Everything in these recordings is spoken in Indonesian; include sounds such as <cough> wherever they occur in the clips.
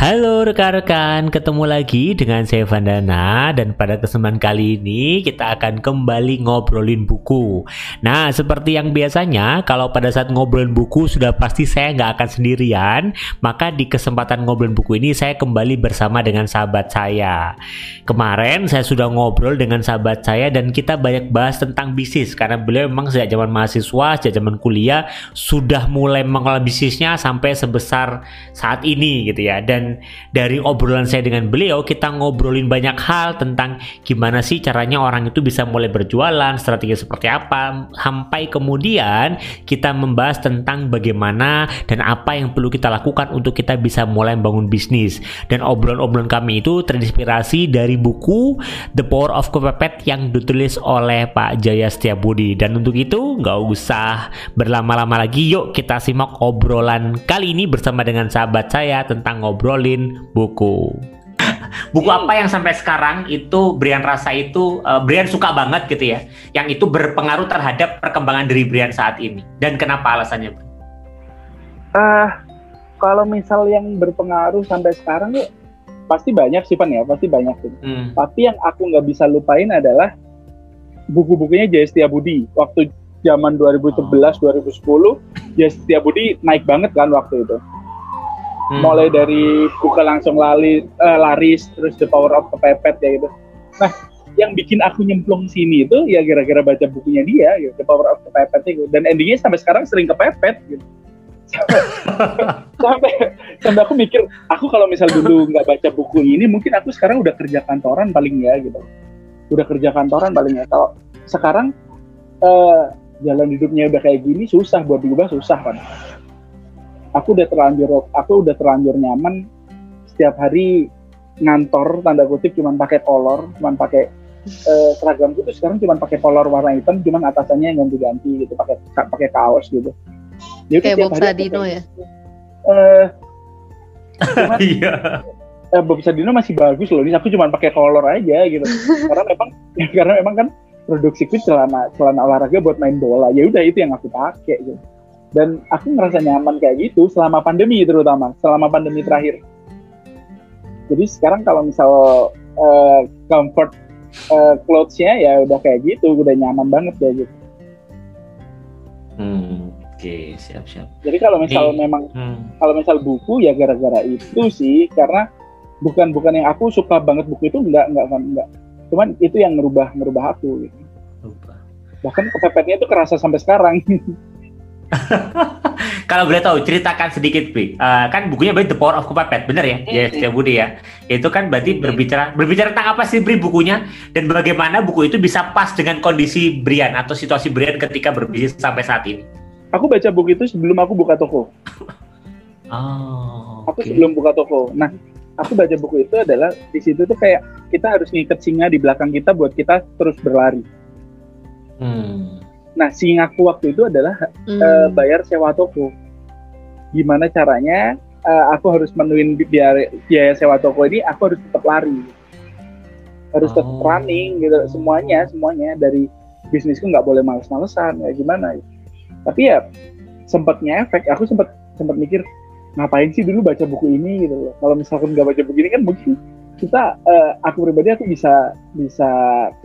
Halo rekan-rekan, ketemu lagi dengan saya Vandana dan pada kesempatan kali ini kita akan kembali ngobrolin buku. Nah, seperti yang biasanya, kalau pada saat ngobrolin buku sudah pasti saya nggak akan sendirian, maka di kesempatan ngobrolin buku ini saya kembali bersama dengan sahabat saya. Kemarin saya sudah ngobrol dengan sahabat saya dan kita banyak bahas tentang bisnis karena beliau memang sejak zaman mahasiswa, sejak zaman kuliah sudah mulai mengelola bisnisnya sampai sebesar saat ini gitu ya. Dan dari obrolan saya dengan beliau kita ngobrolin banyak hal tentang gimana sih caranya orang itu bisa mulai berjualan, strategi seperti apa, sampai kemudian kita membahas tentang bagaimana dan apa yang perlu kita lakukan untuk kita bisa mulai bangun bisnis. Dan obrolan-obrolan kami itu terinspirasi dari buku The Power of Kepepet yang ditulis oleh Pak Jaya Setiabudi. Dan untuk itu nggak usah berlama-lama lagi, yuk kita simak obrolan kali ini bersama dengan sahabat saya tentang ngobrol ngobrolin buku. buku apa yang sampai sekarang itu Brian rasa itu uh, Brian suka banget gitu ya, yang itu berpengaruh terhadap perkembangan diri Brian saat ini dan kenapa alasannya? Ah, uh, kalau misal yang berpengaruh sampai sekarang ya pasti banyak sih Pan ya, pasti banyak sih. Hmm. Tapi yang aku nggak bisa lupain adalah buku-bukunya Jaya Budi waktu zaman 2011 oh. 2010 Jaya Budi naik banget kan waktu itu hmm. mulai dari buka langsung lali, uh, laris terus the power of kepepet ya gitu. Nah yang bikin aku nyemplung sini itu ya gara-gara baca bukunya dia gitu, the power of kepepet itu. Dan endingnya sampai sekarang sering kepepet gitu. <laughs> Sampai sampai aku mikir aku kalau misal dulu nggak baca buku ini mungkin aku sekarang udah kerja kantoran paling ya gitu. Udah kerja kantoran paling ya. Kalau sekarang uh, jalan hidupnya udah kayak gini susah. Buat diubah susah kan aku udah terlanjur aku udah terlanjur nyaman. Setiap hari ngantor tanda kutip cuman pakai kolor cuman pakai uh, seragam itu sekarang cuman pakai kolor warna hitam cuman atasannya yang ganti-ganti gitu pakai pakai kaos gitu. Jadi kayak Bob Sadino ya? uh, <laughs> iya. eh, Bob Sadino masih bagus loh. Ini aku cuma pakai kolor aja gitu. <laughs> Karena memang <laughs> karena memang kan produksi celana celana olahraga buat main bola. Ya udah itu yang aku pakai gitu dan aku ngerasa nyaman kayak gitu selama pandemi terutama selama pandemi terakhir jadi sekarang kalau misal uh, comfort uh, clothes-nya ya udah kayak gitu udah nyaman banget kayak gitu hmm, oke okay. siap siap jadi kalau misal hey. memang hmm. kalau misal buku ya gara-gara itu sih karena bukan bukan yang aku suka banget buku itu enggak enggak enggak, enggak. cuman itu yang ngerubah ngerubah aku gitu. bahkan kepepetnya itu kerasa sampai sekarang <laughs> <laughs> Kalau boleh tahu, ceritakan sedikit, Bri. Uh, kan bukunya berarti The Power of Kepepet, benar ya? Ya, yes, Budi ya. Itu kan berarti berbicara berbicara tentang apa sih, Bri, bukunya? Dan bagaimana buku itu bisa pas dengan kondisi Brian atau situasi Brian ketika berbisnis sampai saat ini? Aku baca buku itu sebelum aku buka toko. <laughs> Oh, okay. Aku sebelum buka toko. Nah, aku baca buku itu adalah di situ tuh kayak kita harus ngikat singa di belakang kita buat kita terus berlari. Hmm Nah, singaku waktu itu adalah hmm. uh, bayar sewa toko. Gimana caranya uh, aku harus menuin biaya, biaya sewa toko ini, aku harus tetap lari. Harus tetap oh. running gitu, semuanya, semuanya dari bisnisku nggak boleh males-malesan, ya gimana. Tapi ya sempatnya efek, aku sempat sempat mikir ngapain sih dulu baca buku ini gitu loh. Kalau misalkan nggak baca buku ini kan mungkin kita uh, aku pribadi aku bisa bisa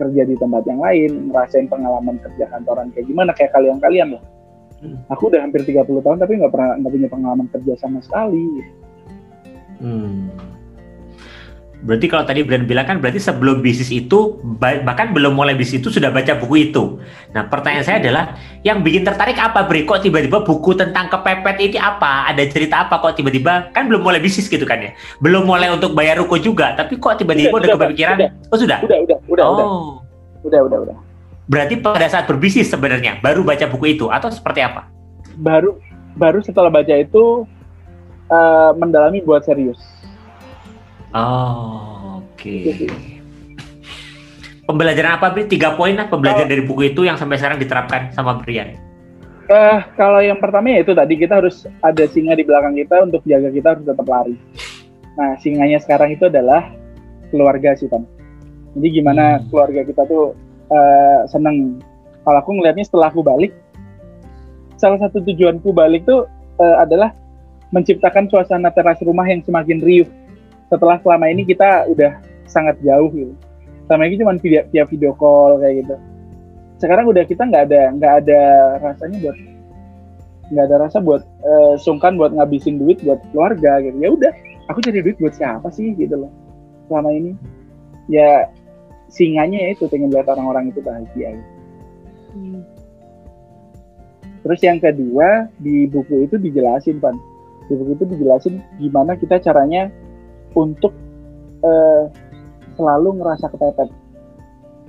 kerja di tempat yang lain ngerasain pengalaman kerja kantoran kayak gimana kayak kalian-kalian loh hmm. aku udah hampir 30 tahun tapi nggak pernah nggak punya pengalaman kerja sama sekali hmm. Berarti kalau tadi Brian bilang kan berarti sebelum bisnis itu bahkan belum mulai bisnis itu sudah baca buku itu. Nah pertanyaan saya adalah yang bikin tertarik apa Bri? Kok tiba-tiba buku tentang kepepet ini apa? Ada cerita apa kok tiba-tiba kan belum mulai bisnis gitu kan ya? Belum mulai untuk bayar ruko juga, tapi kok tiba-tiba udah, udah, kepikiran? Udah, oh sudah? Udah, udah, udah, oh. udah. Udah, udah, udah. Berarti pada saat berbisnis sebenarnya baru baca buku itu atau seperti apa? Baru baru setelah baca itu uh, mendalami buat serius Oh, oke. Okay. Pembelajaran apa, Bri? Tiga poin lah pembelajaran oh. dari buku itu yang sampai sekarang diterapkan sama Brian. Uh, kalau yang pertama ya itu tadi kita harus ada singa di belakang kita untuk jaga kita harus tetap lari. Nah, singanya sekarang itu adalah keluarga sih, Tan. Jadi gimana hmm. keluarga kita tuh uh, seneng. Kalau aku ngelihatnya setelah aku balik, salah satu tujuanku balik tuh uh, adalah menciptakan suasana teras rumah yang semakin riuh setelah selama ini kita udah sangat jauh gitu. Selama ini cuma via, via video call kayak gitu. Sekarang udah kita nggak ada nggak ada rasanya buat nggak ada rasa buat uh, sungkan buat ngabisin duit buat keluarga gitu. Ya udah aku cari duit buat siapa sih gitu loh selama ini. Ya singanya ya itu pengen lihat orang-orang itu bahagia gitu. Hmm. Terus yang kedua di buku itu dijelasin pan, di buku itu dijelasin gimana kita caranya untuk uh, selalu ngerasa kepepet.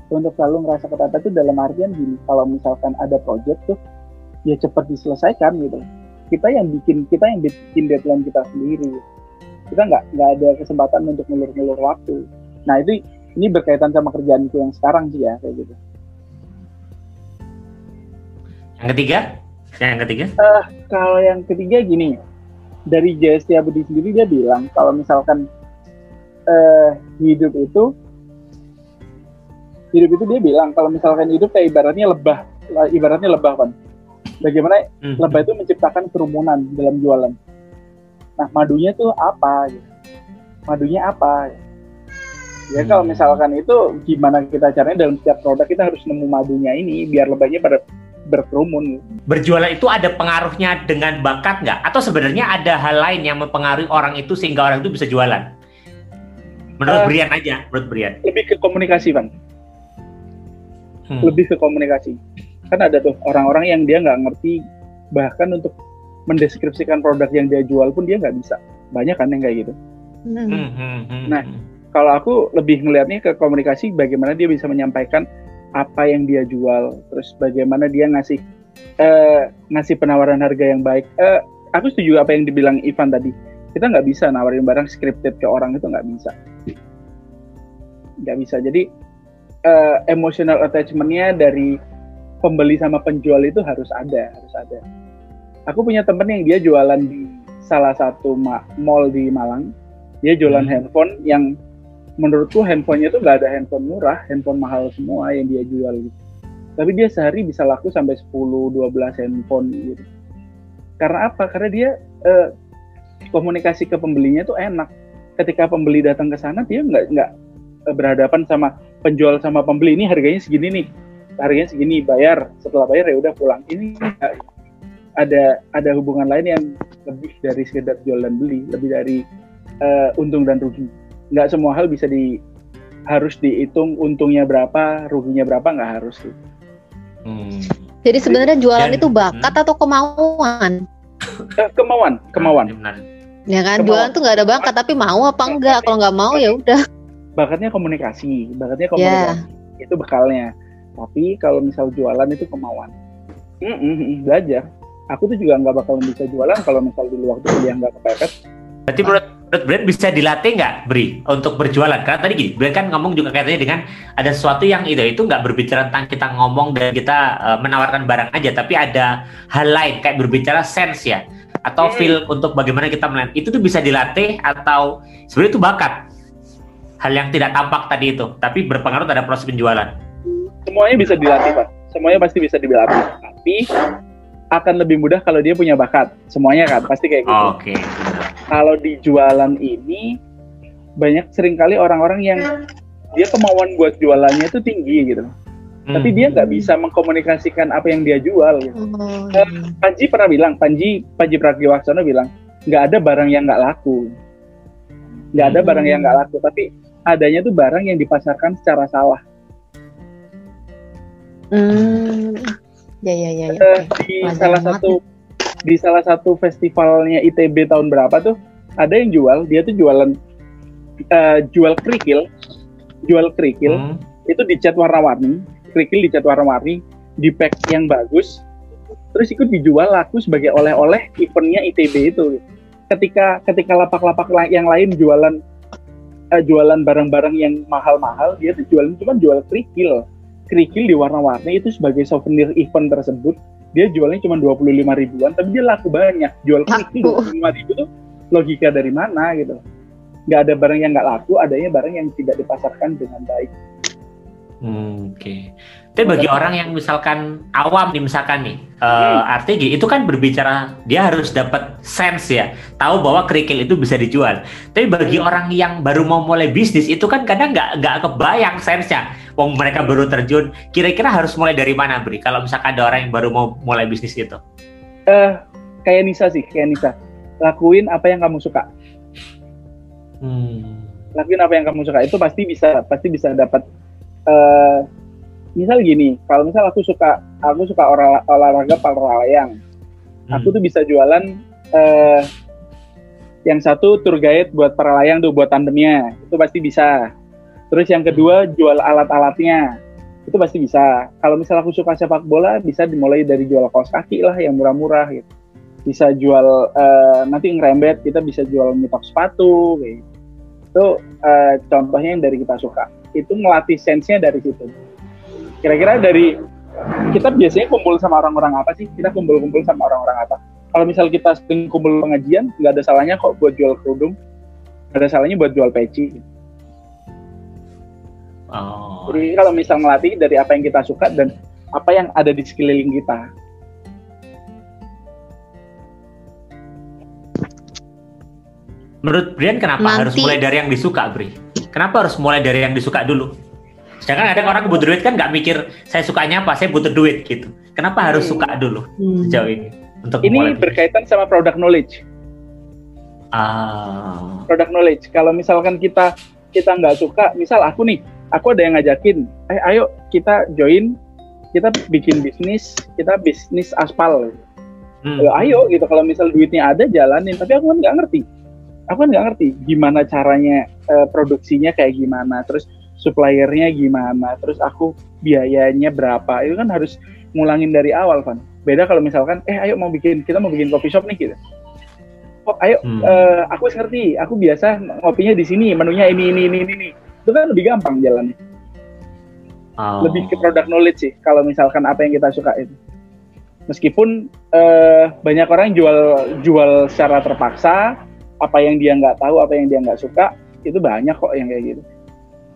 Untuk selalu ngerasa kepepet itu dalam artian gini, kalau misalkan ada project tuh ya cepat diselesaikan gitu. Kita yang bikin kita yang bikin deadline kita sendiri. Kita nggak nggak ada kesempatan untuk ngulur-ngulur waktu. Nah itu ini berkaitan sama kerjaanku yang sekarang sih ya kayak gitu. Yang ketiga? Yang ketiga? Uh, kalau yang ketiga gini, dari J.S.T. Abudi sendiri dia bilang kalau misalkan uh, hidup itu hidup itu dia bilang kalau misalkan hidup kayak ibaratnya lebah, ibaratnya lebah kan. Bagaimana hmm. lebah itu menciptakan kerumunan dalam jualan. Nah madunya tuh apa? Gitu. Madunya apa? Ya hmm. kalau misalkan itu gimana kita caranya dalam setiap produk kita harus nemu madunya ini biar lebahnya pada berkerumun. Berjualan itu ada pengaruhnya dengan bakat nggak? Atau sebenarnya ada hal lain yang mempengaruhi orang itu sehingga orang itu bisa jualan? Menurut uh, Brian aja, menurut Brian. Lebih ke komunikasi, Bang. Hmm. Lebih ke komunikasi. Kan ada tuh orang-orang yang dia nggak ngerti bahkan untuk mendeskripsikan produk yang dia jual pun dia nggak bisa. Banyak kan yang kayak gitu. Hmm. Hmm, hmm, hmm nah, kalau aku lebih ngelihatnya ke komunikasi bagaimana dia bisa menyampaikan apa yang dia jual, terus bagaimana dia ngasih uh, ngasih penawaran harga yang baik. Uh, aku setuju apa yang dibilang Ivan tadi. Kita nggak bisa nawarin barang scripted ke orang itu nggak bisa, nggak bisa. Jadi uh, emotional attachmentnya dari pembeli sama penjual itu harus ada, harus ada. Aku punya temen yang dia jualan di salah satu mall di Malang. Dia jualan hmm. handphone yang menurutku handphonenya tuh nggak ada handphone murah, handphone mahal semua yang dia jual gitu. Tapi dia sehari bisa laku sampai 10-12 handphone gitu. Karena apa? Karena dia eh, komunikasi ke pembelinya tuh enak. Ketika pembeli datang ke sana dia nggak nggak eh, berhadapan sama penjual sama pembeli ini harganya segini nih, harganya segini bayar. Setelah bayar ya udah pulang. Ini ada ada hubungan lain yang lebih dari sekedar jual dan beli, lebih dari uh, untung dan rugi nggak semua hal bisa di harus dihitung untungnya berapa, ruginya berapa nggak harus sih. Hmm. Jadi sebenarnya jualan Dan, itu bakat hmm. atau kemauan? Eh, kemauan, kemauan. Ya kan, kemauan. jualan tuh nggak ada bakat, tapi mau apa enggak? Kalau nggak mau ya udah. Bakatnya komunikasi, bakatnya komunikasi. Yeah. Itu bekalnya. Tapi kalau misal jualan itu kemauan. Mm -mm, belajar. Aku tuh juga nggak bakal bisa jualan kalau misal dulu waktu kuliah nggak kepepet. Berarti menurut menurut Brian bisa dilatih nggak Bri untuk berjualan? Karena tadi gini, Brian kan ngomong juga kaitannya dengan ada sesuatu yang itu itu nggak berbicara tentang kita ngomong dan kita uh, menawarkan barang aja, tapi ada hal lain kayak berbicara sense ya atau hmm. feel untuk bagaimana kita melihat itu tuh bisa dilatih atau sebenarnya itu bakat hal yang tidak tampak tadi itu, tapi berpengaruh terhadap proses penjualan. Semuanya bisa dilatih pak, semuanya pasti bisa dilatih, tapi akan lebih mudah kalau dia punya bakat. Semuanya kan pasti kayak gitu. Oke. Okay. Kalau di jualan ini banyak sering kali orang-orang yang dia kemauan buat jualannya itu tinggi gitu. Hmm. Tapi dia nggak bisa mengkomunikasikan apa yang dia jual. Gitu. Oh, iya. Panji pernah bilang, Panji Panji Pragiwaksono bilang nggak ada barang yang nggak laku, nggak ada barang yang nggak laku. Tapi adanya tuh barang yang dipasarkan secara salah. Hmm Ya ya ya. ya. Uh, di salah satu ya. Di salah satu festivalnya ITB tahun berapa tuh? Ada yang jual dia tuh jualan uh, jual kerikil. Jual kerikil. Hmm. itu dicat warna-warni kerikil dicat warna-warni di pack yang bagus terus ikut dijual laku sebagai oleh-oleh eventnya ITB itu. Ketika ketika lapak-lapak yang lain jualan uh, jualan barang-barang yang mahal-mahal dia tuh jualan cuma jual kerikil. Kerikil di warna-warni itu sebagai souvenir event tersebut dia jualnya cuma 25 ribuan tapi dia laku banyak jual kerikil 25 ribu tuh logika dari mana gitu nggak ada barang yang nggak laku adanya barang yang tidak dipasarkan dengan baik Hmm, Oke. Okay. Tapi bagi orang yang misalkan awam nih misalkan nih uh, hmm. artinya itu kan berbicara dia harus dapat sense ya, tahu bahwa kerikil itu bisa dijual. Tapi bagi hmm. orang yang baru mau mulai bisnis itu kan kadang nggak nggak kebayang sense-nya. Wong mereka baru terjun, kira-kira harus mulai dari mana, Bri? Kalau misalkan ada orang yang baru mau mulai bisnis itu? Eh, uh, kayak Nisa sih, kayak Nisa. Lakuin apa yang kamu suka. Hmm. Lakuin apa yang kamu suka itu pasti bisa pasti bisa dapat uh, misal gini kalau misal aku suka aku suka olah, olahraga layang hmm. aku tuh bisa jualan uh, yang satu tour guide buat para layang tuh buat tandemnya itu pasti bisa terus yang kedua hmm. jual alat-alatnya itu pasti bisa kalau misal aku suka sepak bola bisa dimulai dari jual kaos kaki lah yang murah-murah gitu bisa jual uh, nanti ngerembet kita bisa jual mitok sepatu kayak gitu. itu uh, contohnya yang dari kita suka itu melatih sense-nya dari situ Kira-kira dari kita biasanya kumpul sama orang-orang apa sih? Kita kumpul-kumpul sama orang-orang apa? Kalau misal kita sering kumpul pengajian, nggak ada salahnya kok buat jual kerudung, nggak ada salahnya buat jual peci. Oh. Jadi kalau misal melatih dari apa yang kita suka dan apa yang ada di sekeliling kita. Menurut Brian kenapa Nanti. harus mulai dari yang disuka, Bri? Kenapa harus mulai dari yang disuka dulu? Sedangkan ada orang butuh duit kan nggak mikir saya sukanya apa, saya butuh duit gitu. Kenapa harus hmm. suka dulu hmm. sejauh ini? Untuk ini berkaitan sama product knowledge. Ah. Product knowledge. Kalau misalkan kita kita nggak suka, misal aku nih, aku ada yang ngajakin, eh ayo kita join, kita bikin bisnis, kita bisnis aspal. Hmm. Ayo, ayo gitu. Kalau misal duitnya ada, jalanin. Tapi aku kan nggak ngerti. Aku kan nggak ngerti gimana caranya uh, produksinya kayak gimana. Terus suppliernya gimana, terus aku biayanya berapa, itu kan harus ngulangin dari awal kan. Beda kalau misalkan, eh ayo mau bikin, kita mau bikin coffee shop nih gitu. Oh, ayo, hmm. uh, aku ngerti, aku biasa ngopinya di sini, menunya ini, ini, ini, ini. Itu kan lebih gampang jalannya. Oh. Lebih ke product knowledge sih, kalau misalkan apa yang kita suka itu. Meskipun uh, banyak orang jual jual secara terpaksa, apa yang dia nggak tahu, apa yang dia nggak suka, itu banyak kok yang kayak gitu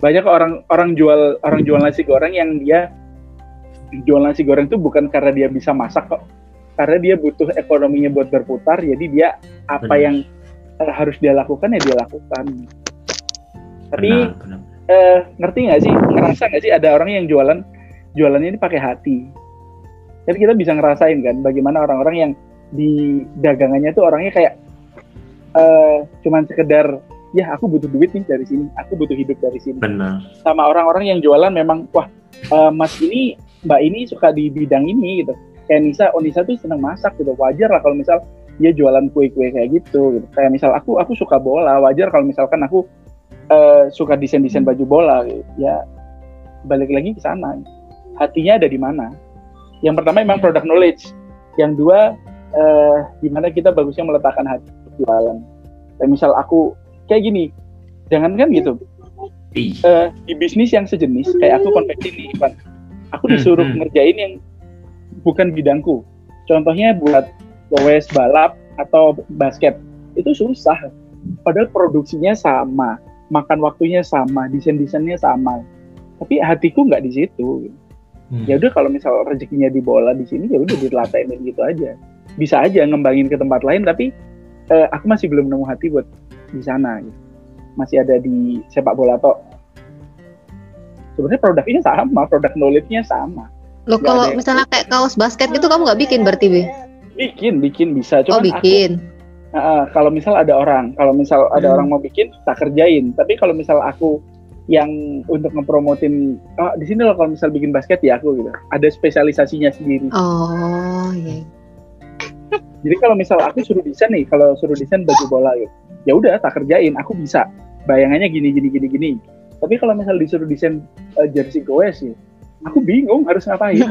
banyak orang orang jual orang jual nasi goreng yang dia jual nasi goreng itu bukan karena dia bisa masak kok karena dia butuh ekonominya buat berputar jadi dia apa benar. yang uh, harus dia lakukan ya dia lakukan tapi benar, benar. Uh, ngerti nggak sih ngerasa nggak sih ada orang yang jualan jualannya ini pakai hati jadi kita bisa ngerasain kan bagaimana orang-orang yang di dagangannya tuh orangnya kayak uh, cuman sekedar ya aku butuh duit nih dari sini, aku butuh hidup dari sini. Benar. Sama orang-orang yang jualan memang, wah uh, Mas ini, Mbak ini suka di bidang ini gitu. Kayak Nisa, oh Nisa tuh senang masak gitu. Wajar lah kalau misal dia jualan kue-kue kayak gitu, gitu. Kayak misal aku, aku suka bola, wajar kalau misalkan aku uh, suka desain-desain baju bola, gitu. ya balik lagi ke sana. Hatinya ada di mana? Yang pertama memang product knowledge. Yang dua, uh, di mana kita bagusnya meletakkan hati jualan. Kayak misal aku kayak gini jangan kan gitu uh, di bisnis yang sejenis kayak aku konveksi nih Ivan aku hmm, disuruh hmm, ngerjain yang bukan bidangku contohnya buat gowes balap atau basket itu susah padahal produksinya sama makan waktunya sama desain desainnya sama. Tapi hatiku nggak di situ. Hmm. ya udah kalau misal rezekinya di bola di sini ya udah dilatih gitu aja. Bisa aja ngembangin ke tempat lain tapi uh, aku masih belum nemu hati buat di sana gitu. masih ada di sepak bola toh sebenarnya produknya sama produk knowledge-nya sama. Lo kalau misalnya kayak kaos basket gitu kamu nggak bikin berarti bi? Bikin bikin bisa. Cuma oh bikin. aku, uh, kalau misal ada orang kalau misal ada hmm. orang mau bikin tak kerjain. Tapi kalau misal aku yang untuk ngepromotin oh, di sini loh kalau misal bikin basket ya aku gitu. Ada spesialisasinya sendiri. Oh iya. Jadi kalau misal aku suruh desain nih kalau suruh desain baju bola gitu ya udah tak kerjain. Aku bisa. Bayangannya gini gini gini gini. Tapi kalau misal disuruh desain uh, jersey goes sih aku bingung harus ngapain <laughs>